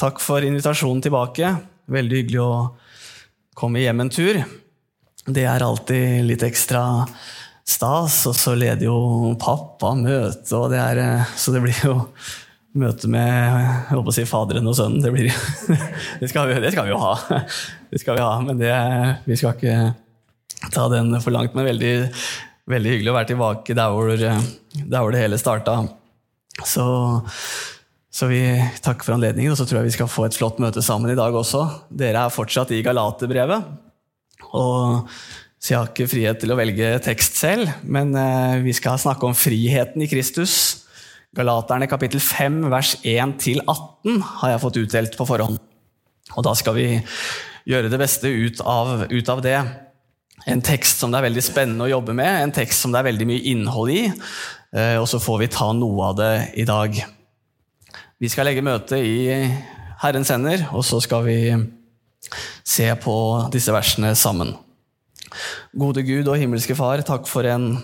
Takk for invitasjonen tilbake. Veldig hyggelig å komme hjem en tur. Det er alltid litt ekstra stas, og så leder jo pappa møte, og det er, eh, så det blir jo møte med jeg håper å si faderen og sønnen. Det, blir, det, skal vi, det, skal vi, jo ha. Det skal vi ha, men det, vi skal ikke ta den for langt. Men veldig, veldig hyggelig å være tilbake der hvor, der hvor det hele starta. Så så vi takker for anledningen, og så tror jeg vi skal få et flott møte sammen i dag også. Dere er fortsatt i Galaterbrevet. Og så jeg har ikke frihet til å velge tekst selv, men eh, vi skal snakke om friheten i Kristus. Galaterne kapittel 5 vers 1-18 har jeg fått utdelt på forhånd. Og da skal vi gjøre det beste ut av, ut av det. En tekst som det er veldig spennende å jobbe med, en tekst som det er veldig mye innhold i. Eh, og så får vi ta noe av det i dag. Vi skal legge møte i Herrens hender, og så skal vi se på disse versene sammen. Gode Gud og himmelske Far, takk for en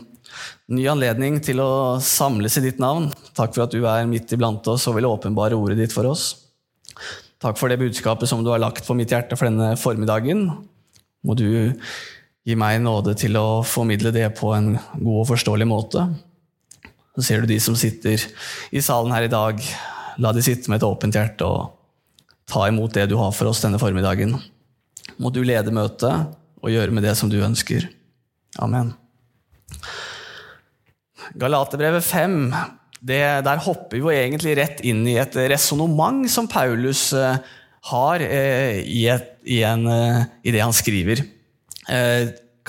ny anledning til å samles i ditt navn. Takk for at du er midt iblant oss og vil åpenbare ordet ditt for oss. Takk for det budskapet som du har lagt på mitt hjerte for denne formiddagen. Må du gi meg nåde til å formidle det på en god og forståelig måte. Så ser du de som sitter i salen her i dag, La de sitte med et åpent hjerte og ta imot det du har for oss denne formiddagen. Må du lede møtet og gjøre med det som du ønsker. Amen. Galaterbrevet 5, det, der hopper vi jo egentlig rett inn i et resonnement som Paulus eh, har eh, i, et, i, en, eh, i, det han skriver.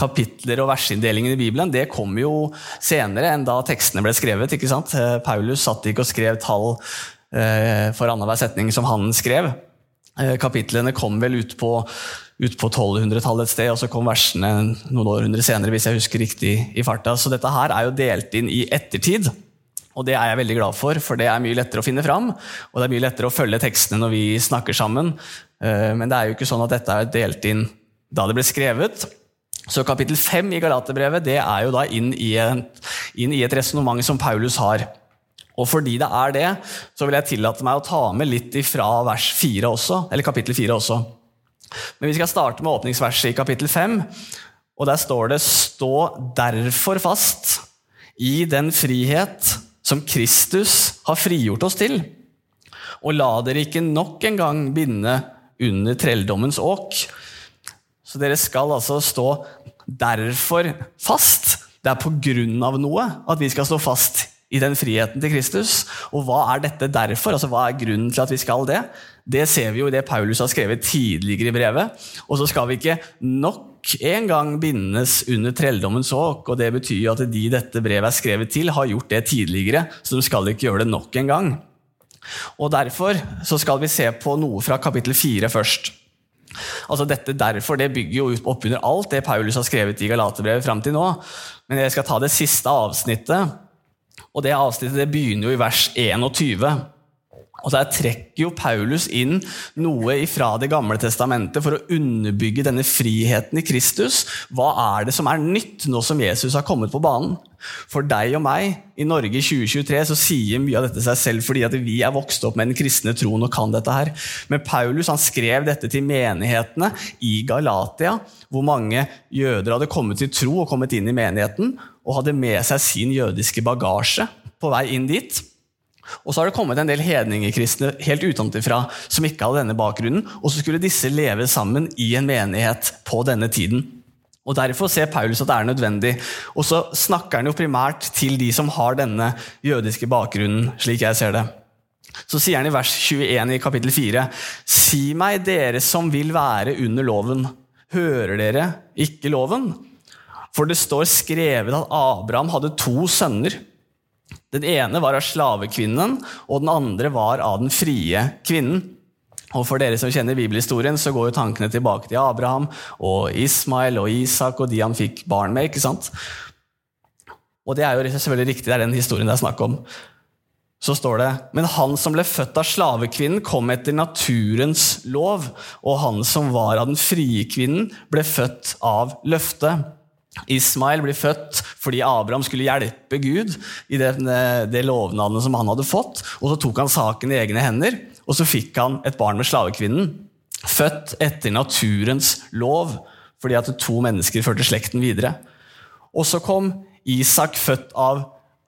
Kapitler og versinndelingen i Bibelen det kom jo senere enn da tekstene ble skrevet. ikke sant? Paulus satt ikke og skrev tall Eh, for annenhver setning som han skrev. Eh, kapitlene kom vel ut på, på 1200-tallet et sted, og så kom versene noen århundrer senere, hvis jeg husker riktig i farta. Så dette her er jo delt inn i ettertid. Og det er jeg veldig glad for, for det er mye lettere å finne fram. Og det er mye lettere å følge tekstene når vi snakker sammen. Eh, men det er jo ikke sånn at dette er delt inn da det ble skrevet. Så kapittel 5 i Galaterbrevet det er jo da inn i et, inn et resonnement som Paulus har. Og fordi det er det, så vil jeg tillate meg å ta med litt ifra vers 4 også, eller kapittel 4 også. Men vi skal starte med åpningsverset i kapittel 5. Og der står det 'Stå derfor fast i den frihet som Kristus har frigjort oss til', og la dere ikke nok en gang binde under trelldommens åk. Så dere skal altså stå derfor fast. Det er på grunn av noe at vi skal stå fast i den friheten til Kristus. Og hva er dette derfor? Altså, Hva er grunnen til at vi skal det? Det ser vi jo i det Paulus har skrevet tidligere i brevet. Og så skal vi ikke nok en gang bindes under trelldommens åk. og Det betyr jo at de dette brevet er skrevet til, har gjort det tidligere, så de skal ikke gjøre det nok en gang. Og Derfor så skal vi se på noe fra kapittel 4 først. Altså dette derfor det bygger jo opp under alt det Paulus har skrevet i Galaterbrevet fram til nå. Men jeg skal ta det siste avsnittet og det avsnittet det begynner jo i vers 21. Og Der trekker jo Paulus inn noe fra Det gamle testamentet for å underbygge denne friheten i Kristus. Hva er det som er nytt nå som Jesus har kommet på banen? For deg og meg i Norge i 2023 så sier mye av dette seg selv fordi at vi er vokst opp med den kristne troen og kan dette her. Men Paulus han skrev dette til menighetene i Galatia, hvor mange jøder hadde kommet til tro og kommet inn i menigheten og hadde med seg sin jødiske bagasje på vei inn dit. Og så har det kommet en del hedningekristne helt utenfra som ikke hadde denne bakgrunnen, og så skulle disse leve sammen i en menighet på denne tiden. Og Derfor ser Paulus at det er nødvendig. Og så snakker han jo primært til de som har denne jødiske bakgrunnen, slik jeg ser det. Så sier han i vers 21 i kapittel 4.: Si meg, dere som vil være under loven, hører dere ikke loven? For det står skrevet at Abraham hadde to sønner. Den ene var av slavekvinnen, og den andre var av den frie kvinnen. Og For dere som kjenner bibelhistorien, så går jo tankene tilbake til Abraham og Ismail og Isak og de han fikk barn med. ikke sant? Og det er jo selvfølgelig riktig, det er den historien det er snakk om. Så står det Men han som ble født av slavekvinnen, kom etter naturens lov, og han som var av den frie kvinnen, ble født av løftet. Ismail blir født fordi Abraham skulle hjelpe Gud i det, det lovnadene som han hadde fått. Og så tok han saken i egne hender og så fikk han et barn med slavekvinnen. Født etter naturens lov, fordi at to mennesker førte slekten videre. Og så kom Isak, født av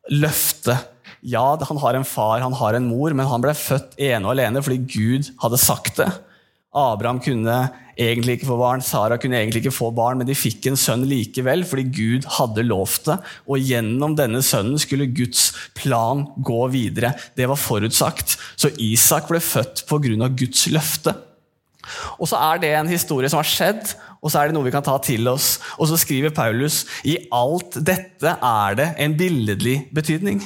løftet. Ja, han har en far, han har en mor, men han ble født ene og alene fordi Gud hadde sagt det. Abraham kunne egentlig ikke få barn, Sara kunne egentlig ikke få barn, men de fikk en sønn likevel fordi Gud hadde lovt det. Og gjennom denne sønnen skulle Guds plan gå videre. Det var forutsagt. Så Isak ble født pga. Guds løfte. Og så er det en historie som har skjedd, og så er det noe vi kan ta til oss. Og så skriver Paulus i alt dette er det en billedlig betydning.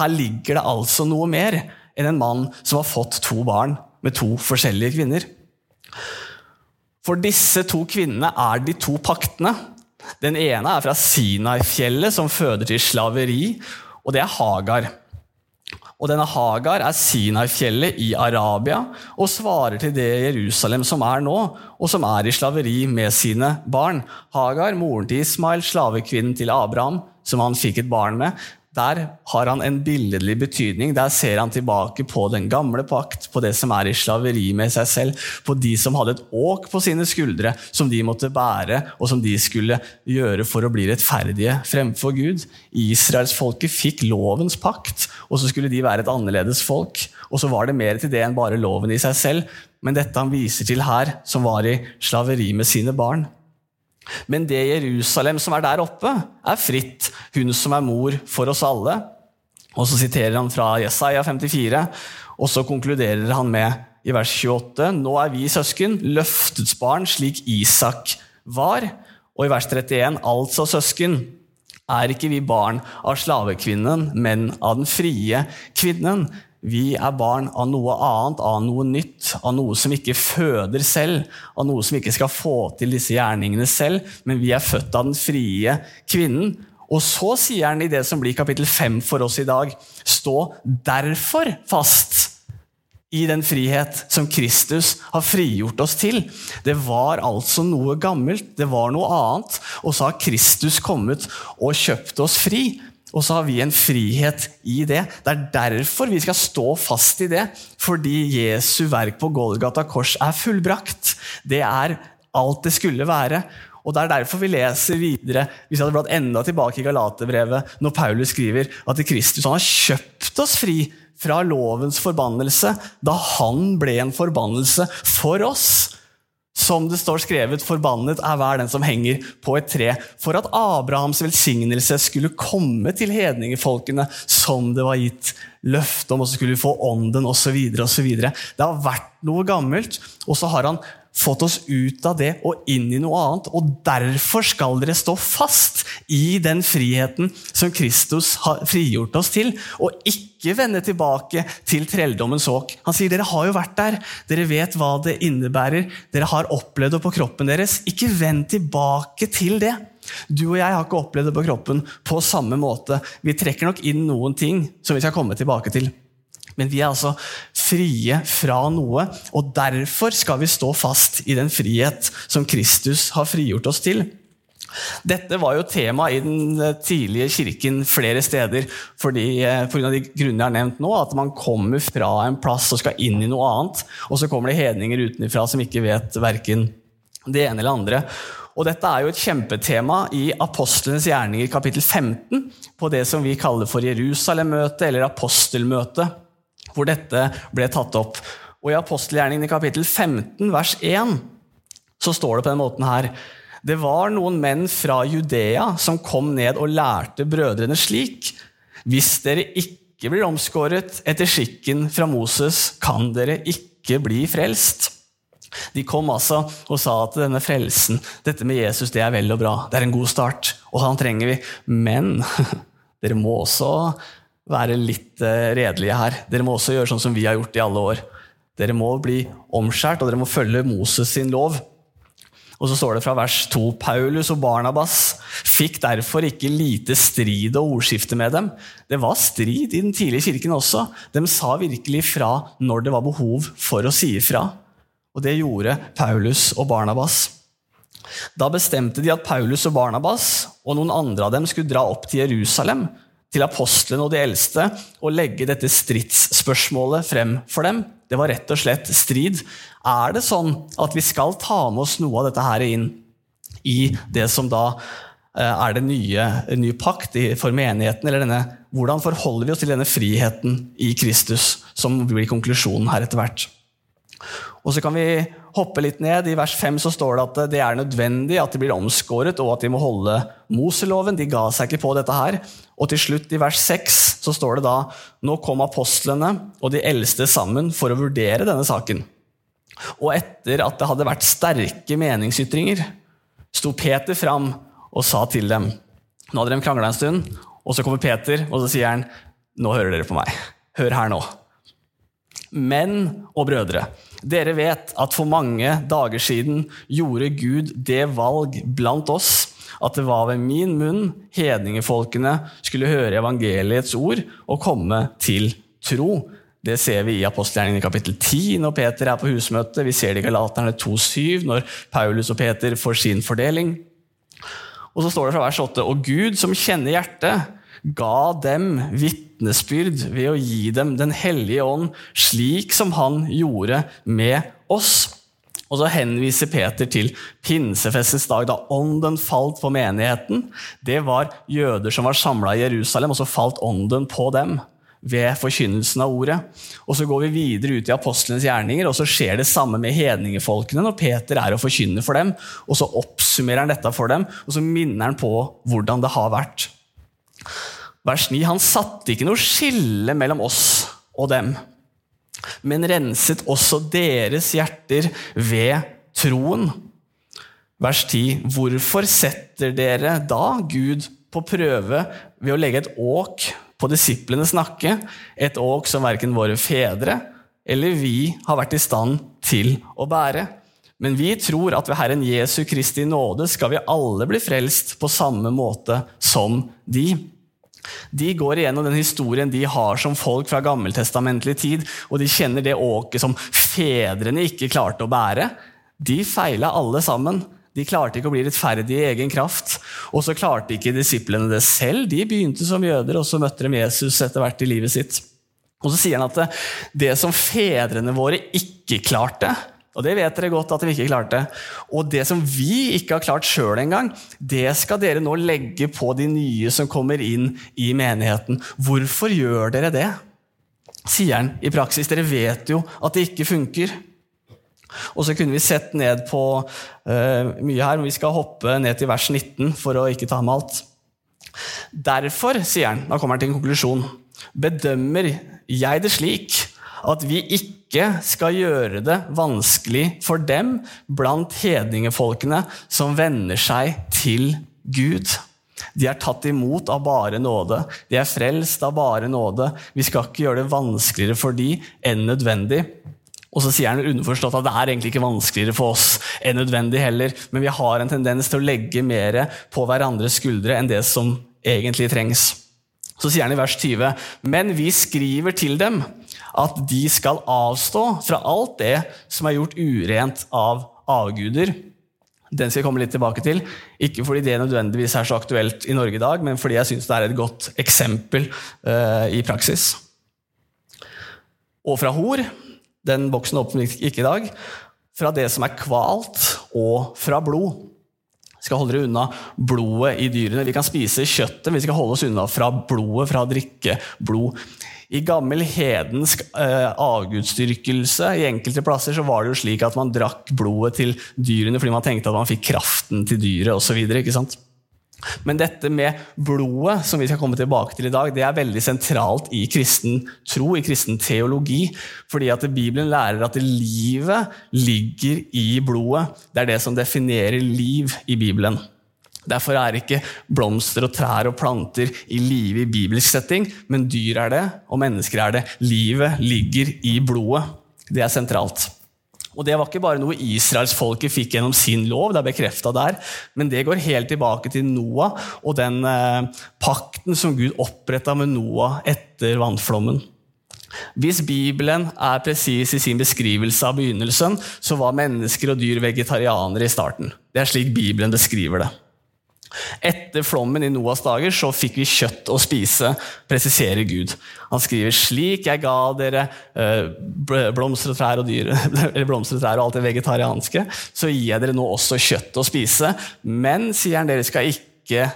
Her ligger det altså noe mer enn en mann som har fått to barn med to forskjellige kvinner. For disse to kvinnene er de to paktene. Den ene er fra Sinai-fjellet, som føder til slaveri, og det er Hagar. Og denne Hagar er Sinai-fjellet i Arabia og svarer til det Jerusalem som er nå, og som er i slaveri med sine barn. Hagar, moren til Ismail, slavekvinnen til Abraham, som han fikk et barn med, der har han en billedlig betydning. Der ser han tilbake på den gamle pakt, på det som er i slaveri med seg selv, på de som hadde et åk på sine skuldre, som de måtte bære, og som de skulle gjøre for å bli rettferdige fremfor Gud. Israelsfolket fikk lovens pakt, og så skulle de være et annerledes folk. Og så var det mer til det enn bare loven i seg selv, men dette han viser til her, som var i slaveri med sine barn. Men det Jerusalem som er der oppe, er fritt, hun som er mor for oss alle. Og så siterer han fra Jesaja 54, og så konkluderer han med i vers 28.: Nå er vi søsken, løftets barn, slik Isak var. Og i vers 31.: Altså, søsken, er ikke vi barn av slavekvinnen, men av den frie kvinnen. Vi er barn av noe annet, av noe nytt, av noe som ikke føder selv, av noe som ikke skal få til disse gjerningene selv, men vi er født av den frie kvinnen. Og så sier han i det som blir kapittel 5 for oss i dag, stå derfor fast i den frihet som Kristus har frigjort oss til. Det var altså noe gammelt, det var noe annet, og så har Kristus kommet og kjøpt oss fri. Og så har vi en frihet i det. Det er derfor vi skal stå fast i det. Fordi Jesu verk på Golgata kors er fullbrakt. Det er alt det skulle være. Og Det er derfor vi leser videre hvis vi hadde bladd enda tilbake i Galaterbrevet, når Paulus skriver at Kristus har kjøpt oss fri fra lovens forbannelse da han ble en forbannelse for oss. Som det står skrevet, forbannet er hver den som henger på et tre, for at Abrahams velsignelse skulle komme til hedningefolkene, som det var gitt løfte om, og så skulle vi få ånden, osv. osv. Det har vært noe gammelt, og så har han fått oss ut av det og inn i noe annet. Og derfor skal dere stå fast i den friheten som Kristus har frigjort oss til, og ikke vende tilbake til trelldommens åk. Han sier dere har jo vært der, dere vet hva det innebærer, dere har opplevd det på kroppen deres. Ikke vend tilbake til det. Du og jeg har ikke opplevd det på kroppen på samme måte. Vi trekker nok inn noen ting som vi skal komme tilbake til. Men vi er altså frie fra noe, og derfor skal vi stå fast i den frihet som Kristus har frigjort oss til. Dette var jo tema i den tidlige kirken flere steder fordi, eh, av de grunnene jeg har nevnt nå, at man kommer fra en plass og skal inn i noe annet, og så kommer det hedninger utenfra som ikke vet verken det ene eller andre. Og Dette er jo et kjempetema i Apostlenes gjerninger kapittel 15, på det som vi kaller for Jerusalem-møtet eller apostelmøtet hvor dette ble tatt opp. Og I apostelgjerningen i kapittel 15, vers 1, så står det på den måten her Det var noen menn fra Judea som kom ned og lærte brødrene slik. Hvis dere ikke blir omskåret etter skikken fra Moses, kan dere ikke bli frelst. De kom altså og sa at denne frelsen, dette med Jesus, det er vel og bra. Det er en god start, og han trenger vi. Men dere må også være litt uh, redelige her. Dere må også gjøre sånn som vi har gjort i alle år. Dere må bli omskjært, og dere må følge Moses sin lov. Og så står det fra vers 2.: Paulus og Barnabas fikk derfor ikke lite strid og ordskifte med dem. Det var strid i den tidlige kirken også. De sa virkelig fra når det var behov for å si ifra. Og det gjorde Paulus og Barnabas. Da bestemte de at Paulus og Barnabas og noen andre av dem skulle dra opp til Jerusalem til apostlene og de eldste å legge dette stridsspørsmålet frem for dem. Det var rett og slett strid. Er det sånn at vi skal ta med oss noe av dette her inn i det som da eh, er det nye, ny pakt for menigheten? eller denne, Hvordan forholder vi oss til denne friheten i Kristus, som blir konklusjonen her etter hvert? Og så kan vi hoppe litt ned. I vers 5 så står det at det er nødvendig at de blir omskåret, og at de må holde Moseloven. De ga seg ikke på dette her. Og til slutt, i vers 6, så står det da Nå kom apostlene og de eldste sammen for å vurdere denne saken. Og etter at det hadde vært sterke meningsytringer, sto Peter fram og sa til dem Nå hadde de krangla en stund, og så kommer Peter, og så sier han Nå hører dere på meg. Hør her nå. Menn og brødre, dere vet at for mange dager siden gjorde Gud det valg blant oss at det var ved min munn hedningefolkene skulle høre evangeliets ord og komme til tro. Det ser vi i apostelgjerningen i kapittel 10 når Peter er på husmøte. Vi ser det i Galaterne 2,7 når Paulus og Peter får sin fordeling. Og så står det fra vers 8.: Og Gud som kjenner hjertet, ga dem vitnesbyrd ved å gi dem Den hellige ånd, slik som han gjorde med oss. Og så henviser Peter til pinsefestens dag, da ånden falt på menigheten. Det var jøder som var samla i Jerusalem, og så falt ånden på dem ved forkynnelsen av ordet. Og Så går vi videre ut i apostlenes gjerninger, og så skjer det samme med hedningefolkene når Peter er og forkynner for dem. og Så oppsummerer han dette for dem, og så minner han på hvordan det har vært. Vers 9. Han satte ikke noe skille mellom oss og dem, men renset også deres hjerter ved troen. Vers 10. Hvorfor setter dere da Gud på prøve ved å legge et åk på disiplenes nakke, et åk som verken våre fedre eller vi har vært i stand til å bære? Men vi tror at ved Herren Jesu Kristi nåde skal vi alle bli frelst på samme måte som de. De går igjennom den historien de har som folk fra gammeltestamentlig tid, og de kjenner det åket som fedrene ikke klarte å bære. De feila alle sammen. De klarte ikke å bli rettferdige i egen kraft. Og så klarte ikke disiplene det selv. De begynte som jøder, og så møtte de Jesus etter hvert i livet sitt. Og så sier han at det som fedrene våre ikke klarte, og det vet dere godt at vi ikke klarte. Og det som vi ikke har klart sjøl engang, det skal dere nå legge på de nye som kommer inn i menigheten. Hvorfor gjør dere det? Sier han i praksis. Dere vet jo at det ikke funker. Og så kunne vi sett ned på uh, mye her, men vi skal hoppe ned til vers 19 for å ikke ta med alt. Derfor, sier han, da kommer han til en konklusjon, bedømmer jeg det slik at vi ikke skal gjøre det vanskelig for dem blant hedningefolkene som venner seg til Gud. De er tatt imot av bare nåde. De er frelst av bare nåde. Vi skal ikke gjøre det vanskeligere for de enn nødvendig. Og så sier han underforstått at det er egentlig ikke vanskeligere for oss enn nødvendig heller, men vi har en tendens til å legge mer på hverandres skuldre enn det som egentlig trengs. Så sier han i vers 20.: Men vi skriver til dem at de skal avstå fra alt det som er gjort urent av avguder. Den skal jeg komme litt tilbake til. Ikke fordi det nødvendigvis er så aktuelt i Norge i dag, men fordi jeg syns det er et godt eksempel uh, i praksis. Og fra hor. Den boksen åpner ikke i dag. Fra det som er kvalt, og fra blod. Skal holde dere unna blodet i dyrene. Vi kan spise kjøttet, vi skal holde oss unna fra blodet, fra å drikke blod. I gammel hedensk eh, avgudsdyrkelse i enkelte plasser så var det jo slik at man drakk blodet til dyrene fordi man tenkte at man fikk kraften til dyret osv. Men dette med blodet, som vi skal komme tilbake til i dag, det er veldig sentralt i kristen tro, i kristen teologi. Fordi at Bibelen lærer at livet ligger i blodet. Det er det som definerer liv i Bibelen. Derfor er ikke blomster og trær og planter i live i bibelsk setting, men dyr er det, og mennesker er det. Livet ligger i blodet. Det er sentralt. Og Det var ikke bare noe israelsfolket fikk gjennom sin lov, det er bekrefta der, men det går helt tilbake til Noah og den eh, pakten som Gud oppretta med Noah etter vannflommen. Hvis Bibelen er presis i sin beskrivelse av begynnelsen, så var mennesker og dyr vegetarianere i starten. Det er slik Bibelen beskriver det. Etter flommen i Noas dager så fikk vi kjøtt å spise, presiserer Gud. Han skriver slik jeg ga dere eh, blomstertrær og dyr, eller blomstertrær og alt det vegetarianske, så gir jeg dere nå også kjøtt å spise. Men, sier han, dere skal ikke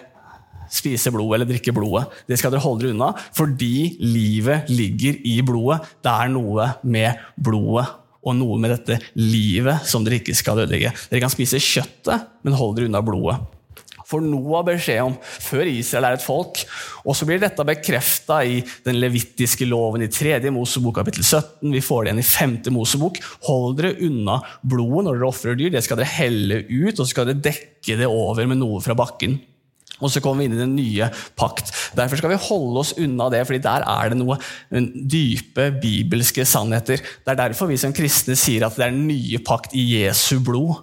spise blodet eller drikke blodet. Det skal dere holde dere unna, fordi livet ligger i blodet. Det er noe med blodet og noe med dette livet som dere ikke skal ødelegge. Dere kan spise kjøttet, men hold dere unna blodet får Noah beskjed om før Israel er et folk. Og så blir dette bekrefta i den levittiske loven i 3. Mosebok kapittel 17. Vi får det igjen i 5. Mosebok. Hold dere unna blodet når dere ofrer dyr. Det skal dere helle ut, og så skal dere dekke det over med noe fra bakken. Og så kommer vi inn i den nye pakt. Derfor skal vi holde oss unna det, fordi der er det noen dype bibelske sannheter. Det er derfor vi som kristne sier at det er den nye pakt i Jesu blod.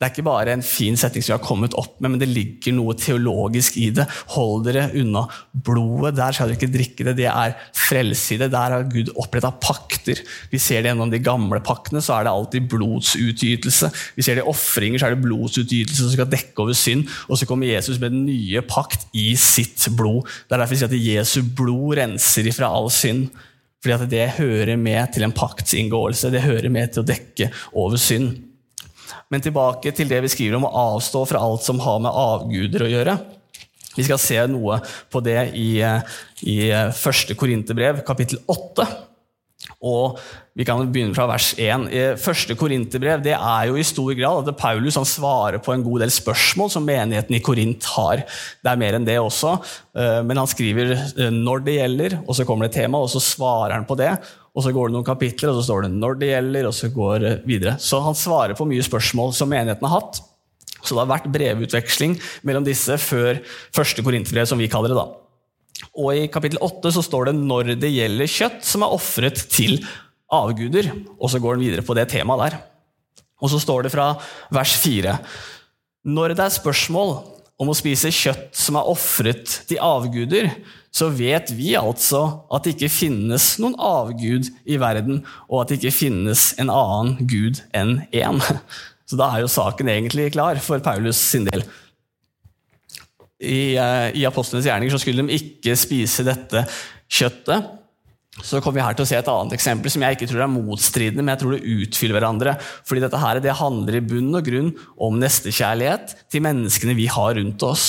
Det er ikke bare en fin setning som vi har kommet opp med, men det ligger noe teologisk i det. Hold dere unna blodet. Der skal dere ikke drikke det. Det er frelse i det. Der har Gud oppretta pakter. Vi ser det gjennom de gamle paktene, så er det alltid blodsutgytelse. Vi ser det i ofringer, så er det blodsutgytelse som skal dekke over synd. Og så kommer Jesus med den nye pakt i sitt blod. Det er derfor vi sier at Jesu blod renser ifra all synd. Fordi at det hører med til en paktsinngåelse. Det hører med til å dekke over synd. Men tilbake til det vi skriver om å avstå fra alt som har med avguder å gjøre. Vi skal se noe på det i, i første Korinterbrev, kapittel 8. Og Vi kan begynne fra vers 1. Første Korinterbrev det er jo i stor grad at Paulus han svarer på en god del spørsmål som menigheten i Korint har. Det er mer enn det også, eh, men han skriver eh, når det gjelder, og så kommer det tema, og så svarer han på det. Og så går det noen kapitler, og så står det 'når det gjelder', og så går det videre. Så han svarer på mye spørsmål som menigheten har hatt. Så det har vært brevutveksling mellom disse før første korinterbrev, som vi kaller det. da. Og i kapittel 8 så står det 'når det gjelder kjøtt som er ofret til avguder'. Og så går den videre på det temaet der. Og så står det fra vers 4 Når det er spørsmål om å spise kjøtt som er ofret til avguder, så vet vi altså at det ikke finnes noen avgud i verden, og at det ikke finnes en annen gud enn én. Så da er jo saken egentlig klar for Paulus sin del. I, eh, i Apostlenes gjerninger så skulle de ikke spise dette kjøttet. Så kommer vi her til å se et annet eksempel som jeg ikke tror er motstridende, men jeg tror det utfyller hverandre. Fordi dette her, det handler i bunn og grunn om nestekjærlighet til menneskene vi har rundt oss.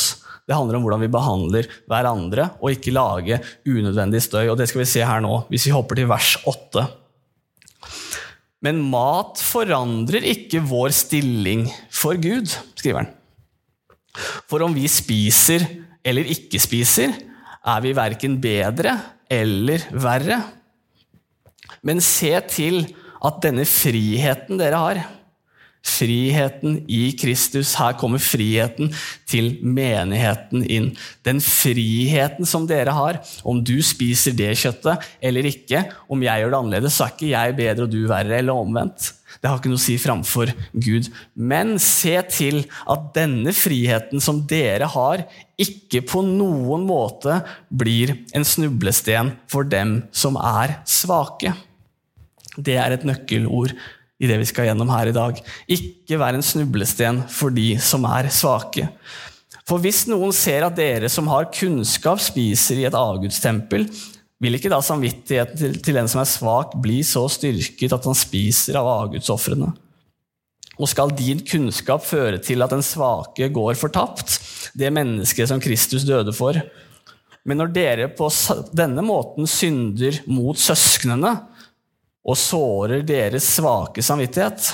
Det handler om hvordan vi behandler hverandre, og ikke lage unødvendig støy. Og Det skal vi se her nå, hvis vi hopper til vers 8. Men mat forandrer ikke vår stilling for Gud, skriver han. For om vi spiser eller ikke spiser, er vi verken bedre eller verre. Men se til at denne friheten dere har, Friheten i Kristus. Her kommer friheten til menigheten inn. Den friheten som dere har, om du spiser det kjøttet eller ikke, om jeg gjør det annerledes, så er ikke jeg bedre og du verre, eller omvendt. Det har ikke noe å si framfor Gud. Men se til at denne friheten som dere har, ikke på noen måte blir en snublesten for dem som er svake. Det er et nøkkelord i det vi skal gjennom her i dag. Ikke vær en snublesten for de som er svake. For hvis noen ser at dere som har kunnskap, spiser i et avgudstempel, vil ikke da samvittigheten til en som er svak, bli så styrket at han spiser av avgudsofrene? Og skal din kunnskap føre til at den svake går fortapt, det mennesket som Kristus døde for? Men når dere på denne måten synder mot søsknene, og sårer deres svake samvittighet.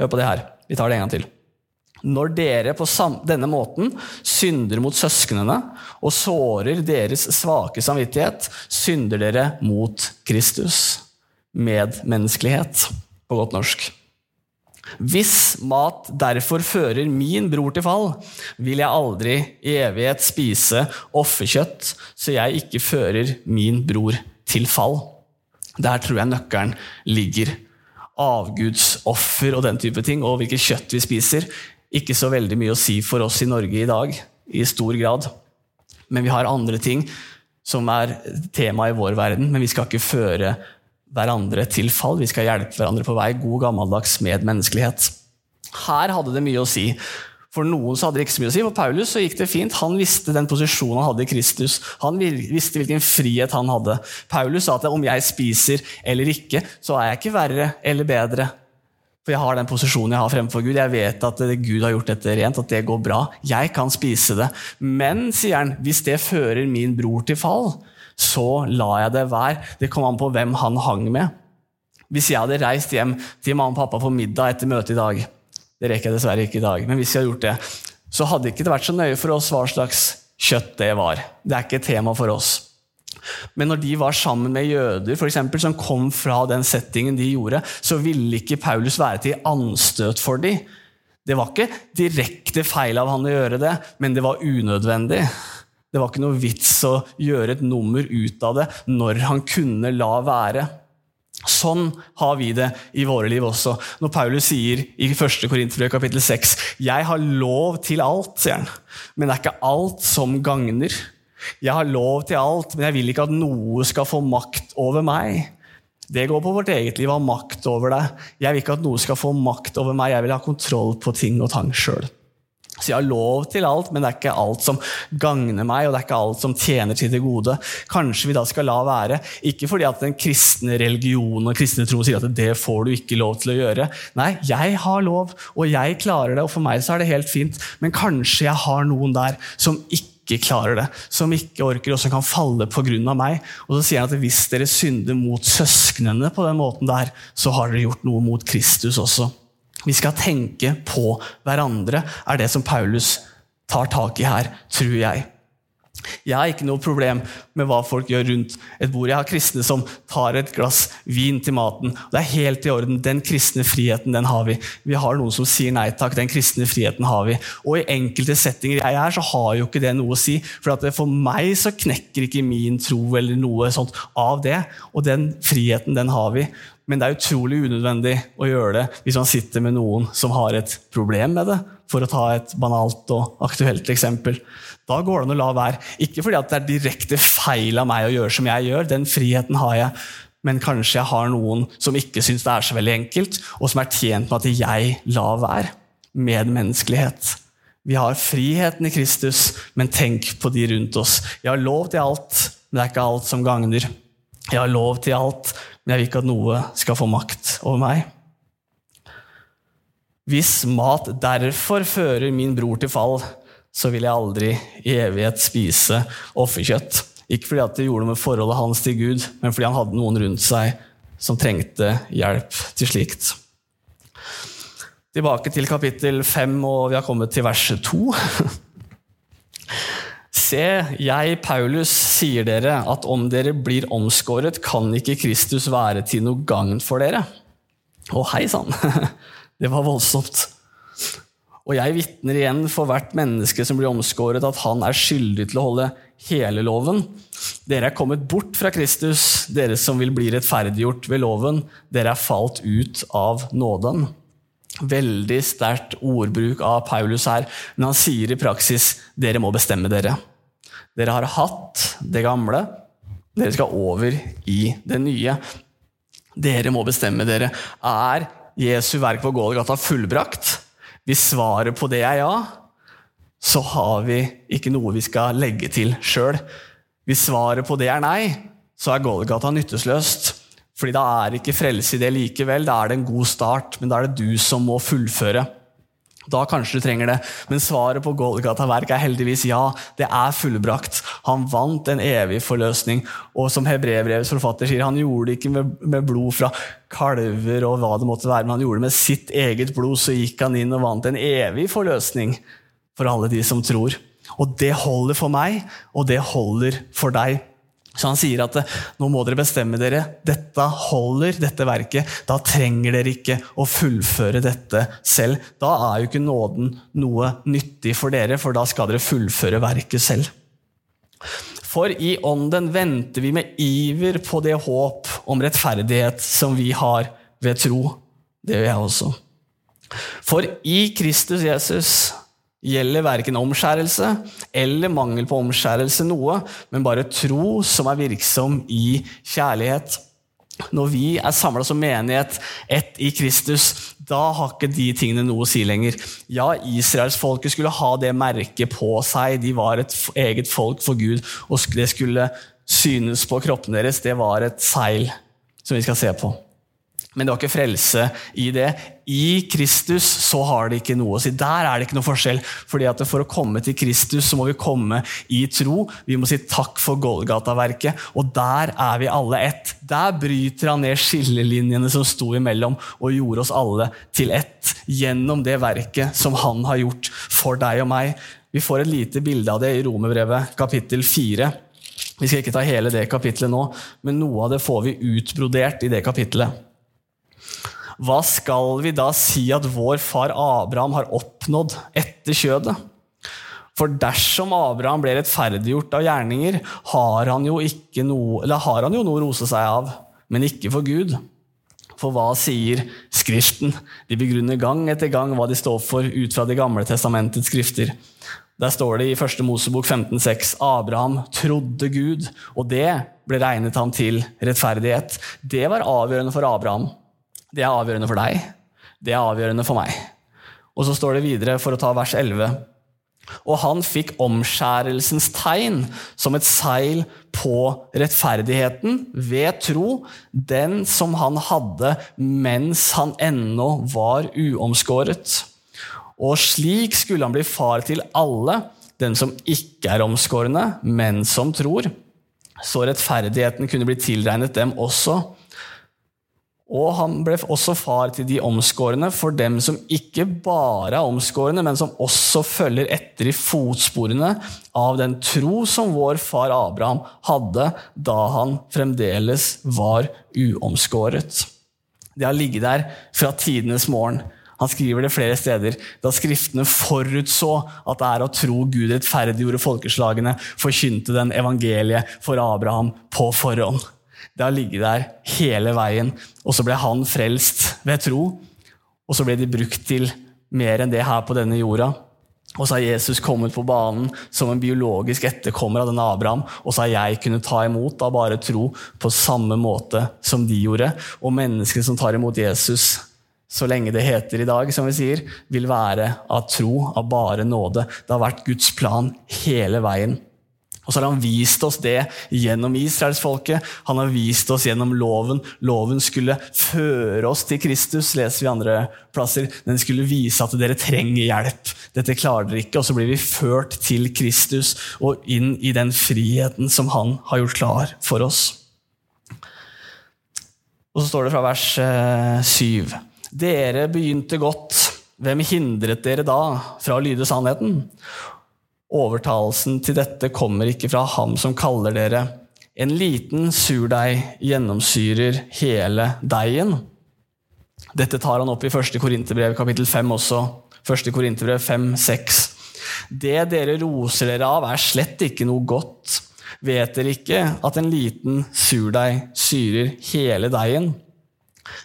Hør på det her. Vi tar det en gang til. Når dere på denne måten synder mot søsknene og sårer deres svake samvittighet, synder dere mot Kristus. Medmenneskelighet, på godt norsk. Hvis mat derfor fører min bror til fall, vil jeg aldri i evighet spise offerkjøtt, så jeg ikke fører min bror til fall. Der tror jeg nøkkelen ligger. Avgudsoffer og den type ting, og hvilket kjøtt vi spiser. Ikke så veldig mye å si for oss i Norge i dag, i stor grad. Men vi har andre ting som er tema i vår verden, men vi skal ikke føre hverandre til fall. Vi skal hjelpe hverandre på vei. God, gammeldags medmenneskelighet. Her hadde det mye å si For noen så hadde det ikke så mye å si. For Paulus så gikk det fint. Han visste den posisjonen han hadde i Kristus. Han visste hvilken frihet han hadde. Paulus sa at om jeg spiser eller ikke, så er jeg ikke verre eller bedre. For jeg har den posisjonen jeg har fremfor Gud. Jeg vet at Gud har gjort dette rent, at det går bra. Jeg kan spise det. Men, sier han, hvis det fører min bror til fall, så lar jeg det være. Det kommer an på hvem han hang med. Hvis jeg hadde reist hjem til mamma og pappa på middag etter møtet i dag, det rekker jeg dessverre ikke i dag. Men hvis jeg hadde gjort det, så hadde ikke det vært så nøye for oss hva slags kjøtt det var. Det er ikke et tema for oss. Men når de var sammen med jøder for eksempel, som kom fra den settingen de gjorde, så ville ikke Paulus være til anstøt for dem. Det var ikke direkte feil av han å gjøre det, men det var unødvendig. Det var ikke noe vits å gjøre et nummer ut av det når han kunne la være. Sånn har vi det i våre liv også. Når Paulus sier i 1. Korinterbrev kapittel 6 Jeg har lov til alt, sier han, men det er ikke alt som gagner. Jeg har lov til alt, men jeg vil ikke at noe skal få makt over meg. Det går på vårt eget liv å ha makt over deg. Jeg vil ikke at noe skal få makt over meg. Jeg vil ha kontroll på ting og tang sjøl. Så jeg har lov til alt, men det er ikke alt som gagner meg, og det er ikke alt som tjener til det gode. Kanskje vi da skal la være. Ikke fordi at den kristne religionen og kristne tro sier at det får du ikke lov til å gjøre. Nei, jeg har lov, og jeg klarer det, og for meg så er det helt fint. Men kanskje jeg har noen der som ikke klarer det, som ikke orker, og som kan falle pga. meg. Og så sier han at hvis dere synder mot søsknene på den måten der, så har dere gjort noe mot Kristus også. Vi skal tenke på hverandre, er det som Paulus tar tak i her, tror jeg. Jeg har ikke noe problem med hva folk gjør rundt et bord. Jeg har kristne som tar et glass vin til maten. Det er helt i orden. Den kristne friheten den har vi. Vi har noen som sier nei takk. Den kristne friheten har vi. Og i enkelte settinger jeg er, så har jo ikke det noe å si. For for meg så knekker ikke min tro eller noe sånt av det. Og den friheten, den har vi. Men det er utrolig unødvendig å gjøre det hvis man sitter med noen som har et problem med det, for å ta et banalt og aktuelt eksempel. Da går det an å la være. Ikke fordi det er direkte feil av meg å gjøre som jeg gjør, den friheten har jeg, men kanskje jeg har noen som ikke syns det er så veldig enkelt, og som er tjent med at jeg lar være. Medmenneskelighet. Vi har friheten i Kristus, men tenk på de rundt oss. Jeg har lov til alt, men det er ikke alt som gagner. Jeg har lov til alt, men jeg vil ikke at noe skal få makt over meg. Hvis mat derfor fører min bror til fall, så vil jeg aldri i evighet spise offerkjøtt. Ikke fordi at det gjorde noe med forholdet hans til Gud, men fordi han hadde noen rundt seg som trengte hjelp til slikt. Tilbake til kapittel 5, og vi har kommet til verset 2. Se, jeg, Paulus, sier dere at om dere blir omskåret, kan ikke Kristus være til noe gagn for dere. Å, hei sann! Det var voldsomt. Og jeg vitner igjen for hvert menneske som blir omskåret, at han er skyldig til å holde hele loven. Dere er kommet bort fra Kristus, dere som vil bli rettferdiggjort ved loven. Dere er falt ut av nåden. Veldig sterkt ordbruk av Paulus her, men han sier i praksis dere må bestemme dere. Dere har hatt det gamle. Dere skal over i det nye. Dere må bestemme dere. Er Jesu verk på Gålgata fullbrakt? Hvis svaret på det er ja, så har vi ikke noe vi skal legge til sjøl. Hvis svaret på det er nei, så er Golgata nyttesløst. Fordi da er ikke frelse i det likevel. Da er det en god start, men da er det du som må fullføre. Da kanskje du trenger det, men svaret på Golgata-verk er heldigvis ja. Det er fullbrakt. Han vant en evig forløsning. Og som hebreerbrevets forfatter sier, han gjorde det ikke med, med, blod fra kalver og hva det måtte være, men han gjorde det med sitt eget blod. Så gikk han inn og vant en evig forløsning for alle de som tror. Og det holder for meg, og det holder for deg. Så han sier at nå må dere bestemme dere. Dette holder, dette verket. Da trenger dere ikke å fullføre dette selv. Da er jo ikke nåden noe nyttig for dere, for da skal dere fullføre verket selv. For i ånden venter vi med iver på det håp om rettferdighet som vi har ved tro. Det gjør jeg også. For i Kristus Jesus gjelder verken omskjærelse eller mangel på omskjærelse noe, men bare tro som er virksom i kjærlighet. Når vi er samla som menighet, ett i Kristus, da har ikke de tingene noe å si lenger. Ja, israelsfolket skulle ha det merket på seg. De var et eget folk for Gud, og det skulle synes på kroppen deres. Det var et seil som vi skal se på. Men det var ikke frelse i det. I Kristus så har det ikke noe å si. Der er det ikke noe forskjell. Fordi at For å komme til Kristus så må vi komme i tro. Vi må si takk for Golgata-verket. Og der er vi alle ett. Der bryter han ned skillelinjene som sto imellom, og gjorde oss alle til ett. Gjennom det verket som han har gjort for deg og meg. Vi får et lite bilde av det i Romerbrevet kapittel 4. Vi skal ikke ta hele det kapitlet nå, men noe av det får vi utbrodert i det kapitlet. Hva skal vi da si at vår far Abraham har oppnådd etter kjødet? For dersom Abraham ble rettferdiggjort av gjerninger, har han jo, noe, har han jo noe å rose seg av, men ikke for Gud. For hva sier Skriften? De begrunner gang etter gang hva de står for ut fra Det gamle testamentets skrifter. Der står det i 1. Mosebok 15,6 Abraham trodde Gud, og det ble regnet ham til rettferdighet. Det var avgjørende for Abraham. Det er avgjørende for deg. Det er avgjørende for meg. Og så står det videre, for å ta vers 11 Og han fikk omskjærelsens tegn som et seil på rettferdigheten ved tro, den som han hadde mens han ennå var uomskåret. Og slik skulle han bli far til alle, den som ikke er omskårne, men som tror. Så rettferdigheten kunne bli tilregnet dem også. Og han ble også far til de omskårne, for dem som ikke bare er omskårne, men som også følger etter i fotsporene av den tro som vår far Abraham hadde da han fremdeles var uomskåret. Det har ligget der fra tidenes morgen. Han skriver det flere steder. Da Skriftene forutså at det er å tro Gud rettferdiggjorde folkeslagene, forkynte den evangeliet for Abraham på forhånd. Det har ligget der hele veien. Og så ble han frelst ved tro. Og så ble de brukt til mer enn det her på denne jorda. Og så har Jesus kommet på banen som en biologisk etterkommer av denne Abraham. Og så har jeg kunnet ta imot av bare tro på samme måte som de gjorde. Og menneskene som tar imot Jesus, så lenge det heter i dag, som vi sier, vil være av tro, av bare nåde. Det har vært Guds plan hele veien. Og så har han vist oss det gjennom israelsfolket. Han har vist oss gjennom loven. Loven skulle føre oss til Kristus, leser vi andre plasser. Den skulle vise at dere trenger hjelp. Dette klarer dere ikke. Og så blir vi ført til Kristus og inn i den friheten som han har gjort klar for oss. Og så står det fra vers 7. Eh, dere begynte godt. Hvem hindret dere da fra å lyde sannheten? Overtalelsen til dette kommer ikke fra ham som kaller dere. En liten surdeig gjennomsyrer hele deigen. Dette tar han opp i 1. Korinterbrev kapittel 5 også. 1. Korinterbrev 5, 6. Det dere roser dere av, er slett ikke noe godt. Vet dere ikke at en liten surdeig syrer hele deigen?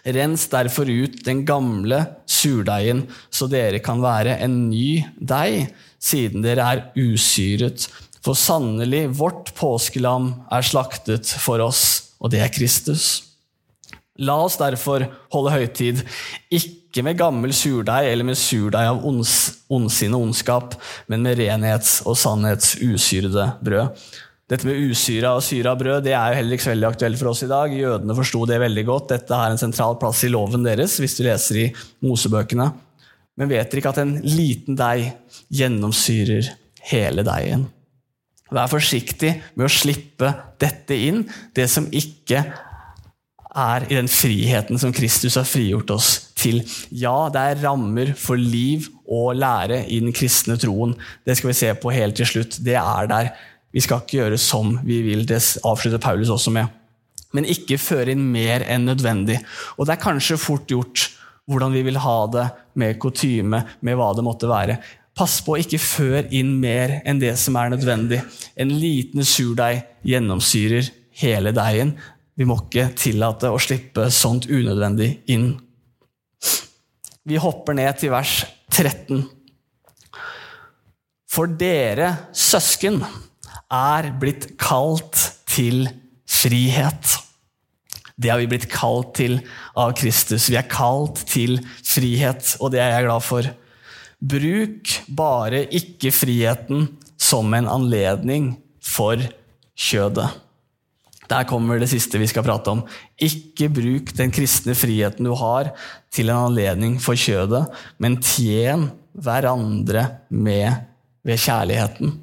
Rens derfor ut den gamle surdeigen, så dere kan være en ny deig, siden dere er usyret. For sannelig, vårt påskelam er slaktet for oss, og det er Kristus. La oss derfor holde høytid, ikke med gammel surdeig eller med surdeig av ondsinn og ondskap, men med renhets- og sannhets usyrede brød. Dette med usyra og syra brød det er jo heller ikke så veldig aktuelt for oss i dag. Jødene forsto det veldig godt. Dette har en sentral plass i loven deres, hvis du leser i Mosebøkene. Men vet dere ikke at en liten deig gjennomsyrer hele deigen? Vær forsiktig med å slippe dette inn, det som ikke er i den friheten som Kristus har frigjort oss til. Ja, det er rammer for liv og lære i den kristne troen. Det skal vi se på helt til slutt. Det er der. Vi skal ikke gjøre som vi vil. Det avslutter Paulus også med. Men ikke føre inn mer enn nødvendig. Og det er kanskje fort gjort hvordan vi vil ha det med kutyme, med hva det måtte være. Pass på ikke før inn mer enn det som er nødvendig. En liten surdeig gjennomsyrer hele deigen. Vi må ikke tillate å slippe sånt unødvendig inn. Vi hopper ned til vers 13. For dere søsken er blitt kalt til frihet. Det har vi blitt kalt til av Kristus. Vi er kalt til frihet, og det er jeg glad for. Bruk bare ikke friheten som en anledning for kjødet. Der kommer det siste vi skal prate om. Ikke bruk den kristne friheten du har, til en anledning for kjødet, men tjen hverandre med ved kjærligheten.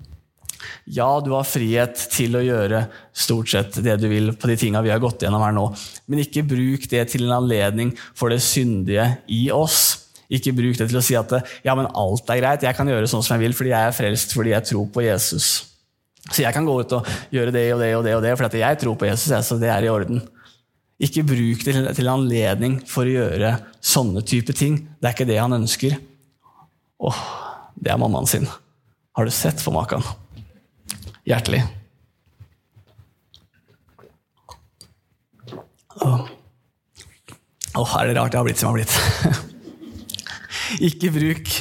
Ja, du har frihet til å gjøre stort sett det du vil på de tinga vi har gått gjennom her nå, men ikke bruk det til en anledning for det syndige i oss. Ikke bruk det til å si at ja, men alt er greit, jeg kan gjøre sånn som jeg vil fordi jeg er frelst fordi jeg tror på Jesus. Så jeg kan gå ut og gjøre det og det og det, og det fordi jeg tror på Jesus. så det er i orden. Ikke bruk det til, en anledning for å gjøre sånne type ting. Det er ikke det han ønsker. Åh, det er mammaen sin. Har du sett for maken? Hjertelig. Åh. Åh, er det rart jeg har blitt som jeg har blitt? ikke bruk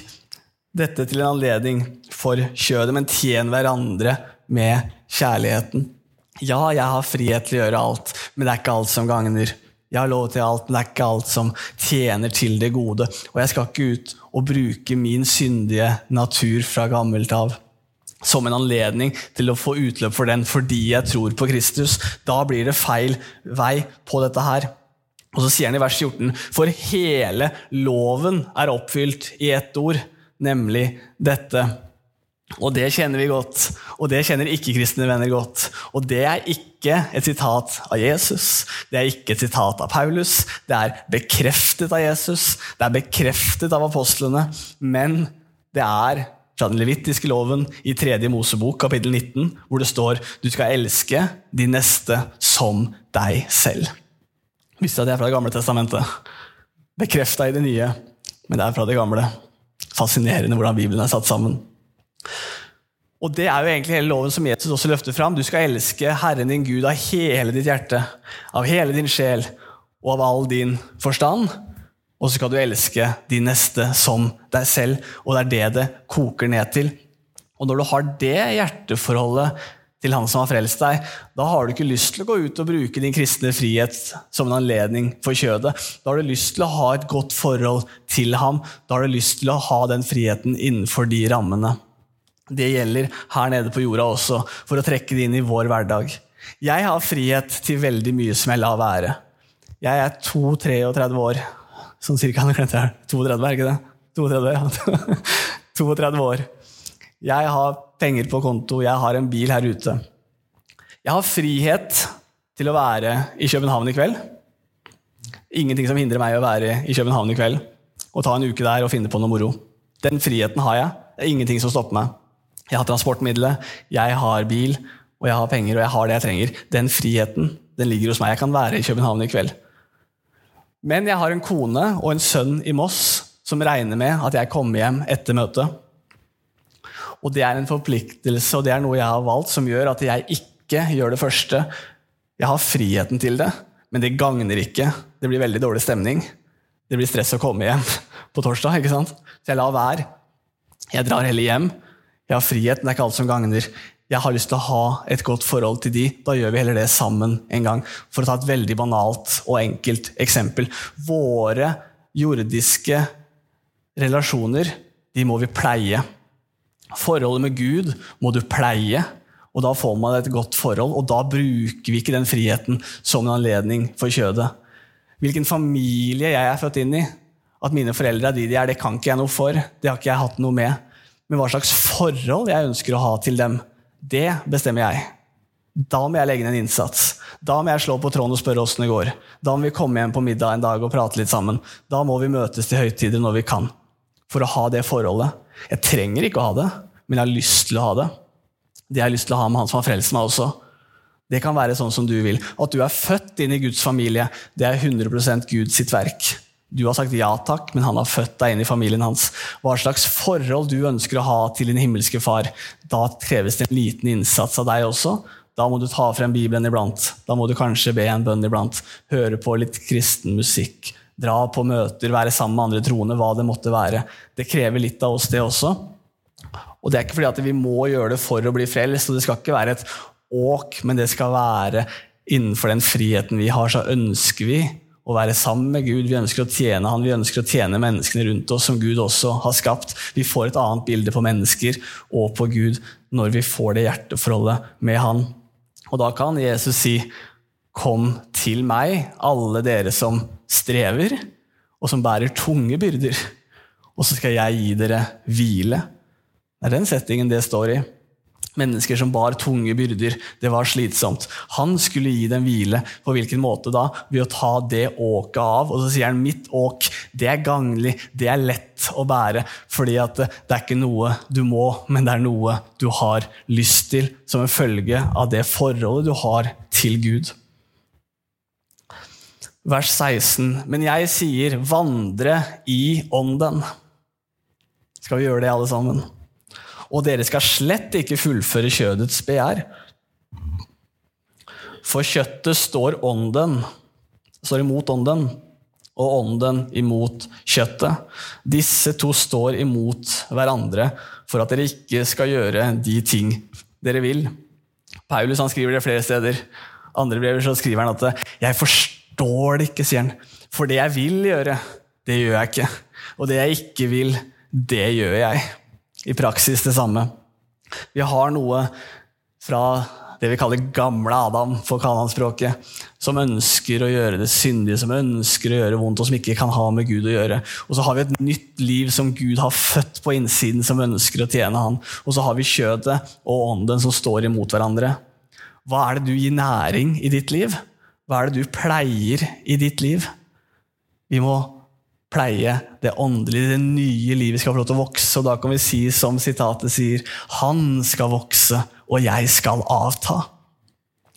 dette til en anledning for kjødet, men tjen hverandre med kjærligheten. Ja, jeg har frihet til å gjøre alt, men det er ikke alt som gagner. Jeg har lov til alt, men det er ikke alt som tjener til det gode. Og jeg skal ikke ut og bruke min syndige natur fra gammelt av som en anledning til å få utløp for den fordi jeg tror på Kristus. Da blir det feil vei på dette her. Og så sier han i vers 14.: For hele loven er oppfylt i ett ord, nemlig dette. Og det kjenner vi godt, og det kjenner ikke-kristne venner godt. Og det er ikke et sitat av Jesus, det er ikke et sitat av Paulus. Det er bekreftet av Jesus, det er bekreftet av apostlene, men det er fra den levittiske loven i 3. Mosebok, kapittel 19, hvor det står du skal elske de neste som deg selv. Visste at det er fra Det gamle testamentet? Bekrefta i det nye, men det er fra det gamle. Fascinerende hvordan Bibelen er satt sammen. Og Det er jo egentlig hele loven som Jesus også løfter fram. Du skal elske Herren din Gud av hele ditt hjerte, av hele din sjel og av all din forstand. Og så skal du elske de neste som deg selv. Og det er det det koker ned til. Og når du har det hjerteforholdet til Han som har frelst deg, da har du ikke lyst til å gå ut og bruke din kristne frihet som en anledning for kjødet. Da har du lyst til å ha et godt forhold til ham. Da har du lyst til å ha den friheten innenfor de rammene. Det gjelder her nede på jorda også, for å trekke det inn i vår hverdag. Jeg har frihet til veldig mye som jeg lar være. Jeg er 32-33 år. Sånn cirka. 32, er ikke det? 32, ja. 32 år. Jeg har penger på konto, jeg har en bil her ute. Jeg har frihet til å være i København i kveld. Ingenting som hindrer meg å være i København i kveld og ta en uke der og finne på noe moro. Den friheten har jeg. Det er ingenting som stopper meg. Jeg har transportmiddelet, jeg har bil, og jeg har penger, og jeg har det jeg trenger. Den friheten den ligger hos meg. Jeg kan være i København i kveld. Men jeg har en kone og en sønn i Moss som regner med at jeg kommer hjem etter møtet. Og det er en forpliktelse, og det er noe jeg har valgt, som gjør at jeg ikke gjør det første. Jeg har friheten til det, men det gagner ikke. Det blir veldig dårlig stemning. Det blir stress å komme hjem på torsdag. ikke sant? Så jeg lar være. Jeg drar heller hjem jeg har frihet, men det er ikke alt som gagner. Jeg har lyst til å ha et godt forhold til de. Da gjør vi heller det sammen en gang. For å ta et veldig banalt og enkelt eksempel. Våre jordiske relasjoner, de må vi pleie. Forholdet med Gud må du pleie, og da får man et godt forhold. Og da bruker vi ikke den friheten som en anledning for kjødet. Hvilken familie jeg er født inn i, at mine foreldre er de de er, det kan ikke jeg noe for. Det har ikke jeg hatt noe med. Men hva slags forhold jeg ønsker å ha til dem, det bestemmer jeg. Da må jeg legge ned en innsats. Da må jeg slå på tråden og spørre åssen det går. Da må vi komme hjem på middag en dag og prate litt sammen. Da må vi møtes til høytider når vi kan. For å ha det forholdet. Jeg trenger ikke å ha det, men jeg har lyst til å ha det. Det jeg har lyst til å ha med han som har frelst meg også. Det kan være sånn som du vil. At du er født inn i Guds familie, det er 100% Guds sitt verk. Du har sagt ja takk, men han har født deg inn i familien hans. Hva slags forhold du ønsker å ha til din himmelske far, da kreves det en liten innsats av deg også. Da må du ta frem Bibelen iblant. Da må du kanskje be en bønn iblant. Høre på litt kristen musikk. Dra på møter, være sammen med andre troende, hva det måtte være. Det krever litt av oss, det også. Og det er ikke fordi at vi må gjøre det for å bli frelst, og det skal ikke være et åk, men det skal være innenfor den friheten vi har, så ønsker vi å være sammen med Gud. Vi ønsker å tjene Han, vi ønsker å tjene menneskene rundt oss, som Gud også har skapt. Vi får et annet bilde på mennesker og på Gud når vi får det hjerteforholdet med Han. Og da kan Jesus si, 'Kom til meg, alle dere som strever, og som bærer tunge byrder, og så skal jeg gi dere hvile.' Det er den settingen det står i. Mennesker som bar tunge byrder. Det var slitsomt. Han skulle gi dem hvile. På hvilken måte da? Ved å ta det åket av. Og så sier han mitt åk, det er ganglig, det er lett å bære. Fordi at det er ikke noe du må, men det er noe du har lyst til. Som en følge av det forholdet du har til Gud. Vers 16. Men jeg sier, vandre i ånden. Skal vi gjøre det, alle sammen? Og dere skal slett ikke fullføre kjødets begjær. For kjøttet står ånden, står imot ånden, og ånden imot kjøttet. Disse to står imot hverandre for at dere ikke skal gjøre de ting dere vil. Paulus han skriver det flere steder. Andre brever så skriver han at 'jeg forstår det ikke', sier han. For det jeg vil gjøre, det gjør jeg ikke. Og det jeg ikke vil, det gjør jeg. I praksis det samme. Vi har noe fra det vi kaller gamle Adam, for kananspråket, som ønsker å gjøre det syndige, som ønsker å gjøre vondt, og som ikke kan ha med Gud å gjøre. Og så har vi et nytt liv som Gud har født på innsiden, som ønsker å tjene Han. Og så har vi kjødet og ånden som står imot hverandre. Hva er det du gir næring i ditt liv? Hva er det du pleier i ditt liv? Vi må pleie det åndelige, det nye livet skal få lov til å vokse. Og da kan vi si som sitatet sier, han skal vokse, og jeg skal avta.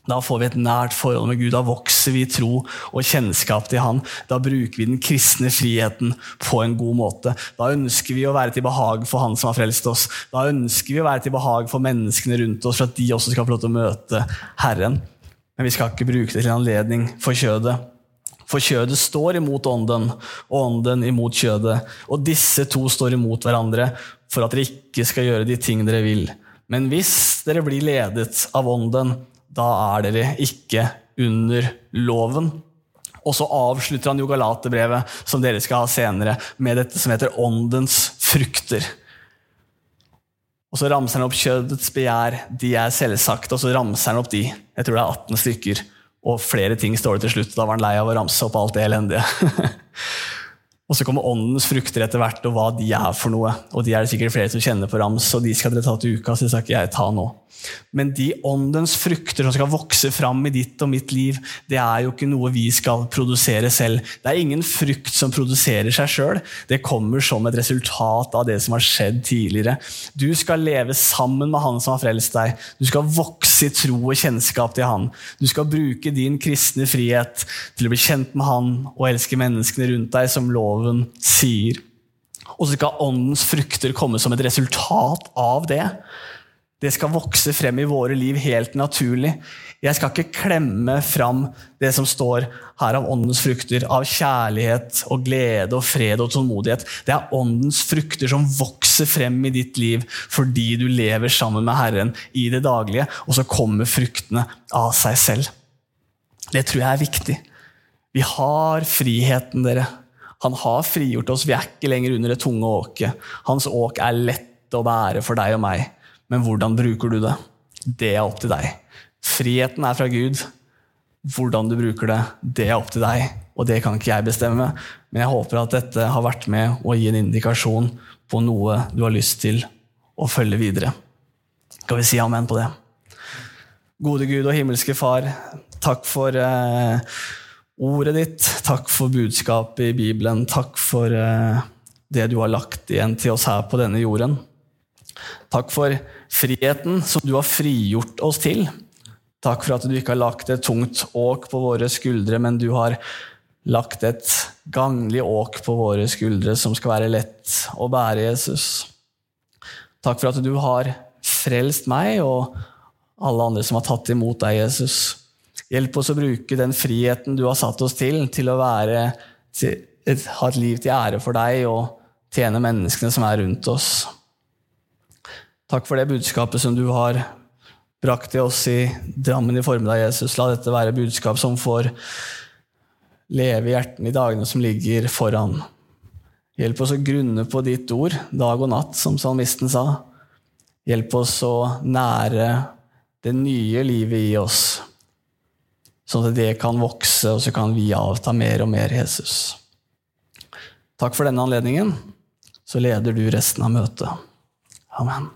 Da får vi et nært forhold med Gud. Da vokser vi i tro og kjennskap til Han. Da bruker vi den kristne friheten på en god måte. Da ønsker vi å være til behag for Han som har frelst oss. Da ønsker vi å være til behag for menneskene rundt oss, for at de også skal få lov til å møte Herren. Men vi skal ikke bruke det til en anledning for kjødet. For kjødet står imot ånden, og ånden imot kjødet. Og disse to står imot hverandre for at dere ikke skal gjøre de ting dere vil. Men hvis dere blir ledet av ånden, da er dere ikke under loven. Og så avslutter han jo Galaterbrevet, som dere skal ha senere, med dette som heter åndens frukter. Og så ramser han opp kjødets begjær, de er selvsagt, og så ramser han opp de. Jeg tror det er 18 stykker. Og flere ting står det til slutt. Da var han lei av å ramse opp alt det elendige. og så kommer åndens frukter etter hvert, og hva de er for noe. Og de er det sikkert flere som kjenner på rams, og de skal dere ta til uka, så det skal ikke jeg ta nå. Men de åndens frukter som skal vokse fram i ditt og mitt liv, det er jo ikke noe vi skal produsere selv. Det er ingen frukt som produserer seg sjøl. Det kommer som et resultat av det som har skjedd tidligere. Du skal leve sammen med Han som har frelst deg. Du skal vokse i tro og kjennskap til Han. Du skal bruke din kristne frihet til å bli kjent med Han og elske menneskene rundt deg, som loven sier. Og så skal åndens frukter komme som et resultat av det. Det skal vokse frem i våre liv helt naturlig. Jeg skal ikke klemme fram det som står her av åndens frukter, av kjærlighet og glede og fred og tålmodighet. Det er åndens frukter som vokser frem i ditt liv fordi du lever sammen med Herren i det daglige, og så kommer fruktene av seg selv. Det tror jeg er viktig. Vi har friheten, dere. Han har frigjort oss. Vi er ikke lenger under det tunge åket. Hans åk er lett å bære for deg og meg. Men hvordan bruker du det? Det er opp til deg. Friheten er fra Gud. Hvordan du bruker det, det er opp til deg, og det kan ikke jeg bestemme. Men jeg håper at dette har vært med å gi en indikasjon på noe du har lyst til å følge videre. Skal vi si amen på det? Gode Gud og himmelske Far, takk for eh, ordet ditt. Takk for budskapet i Bibelen. Takk for eh, det du har lagt igjen til oss her på denne jorden. Takk for friheten som du har frigjort oss til. Takk for at du ikke har lagt et tungt åk på våre skuldre, men du har lagt et ganglig åk på våre skuldre som skal være lett å bære, Jesus. Takk for at du har frelst meg og alle andre som har tatt imot deg, Jesus. Hjelp oss å bruke den friheten du har satt oss til, til å være, til, ha et liv til ære for deg og tjene menneskene som er rundt oss. Takk for det budskapet som du har brakt til oss i Drammen i formiddag, Jesus. La dette være budskap som får leve i hjertene i dagene som ligger foran. Hjelp oss å grunne på ditt ord dag og natt, som salmisten sa. Hjelp oss å nære det nye livet i oss, sånn at det kan vokse, og så kan vi avta mer og mer, Jesus. Takk for denne anledningen. Så leder du resten av møtet. Amen.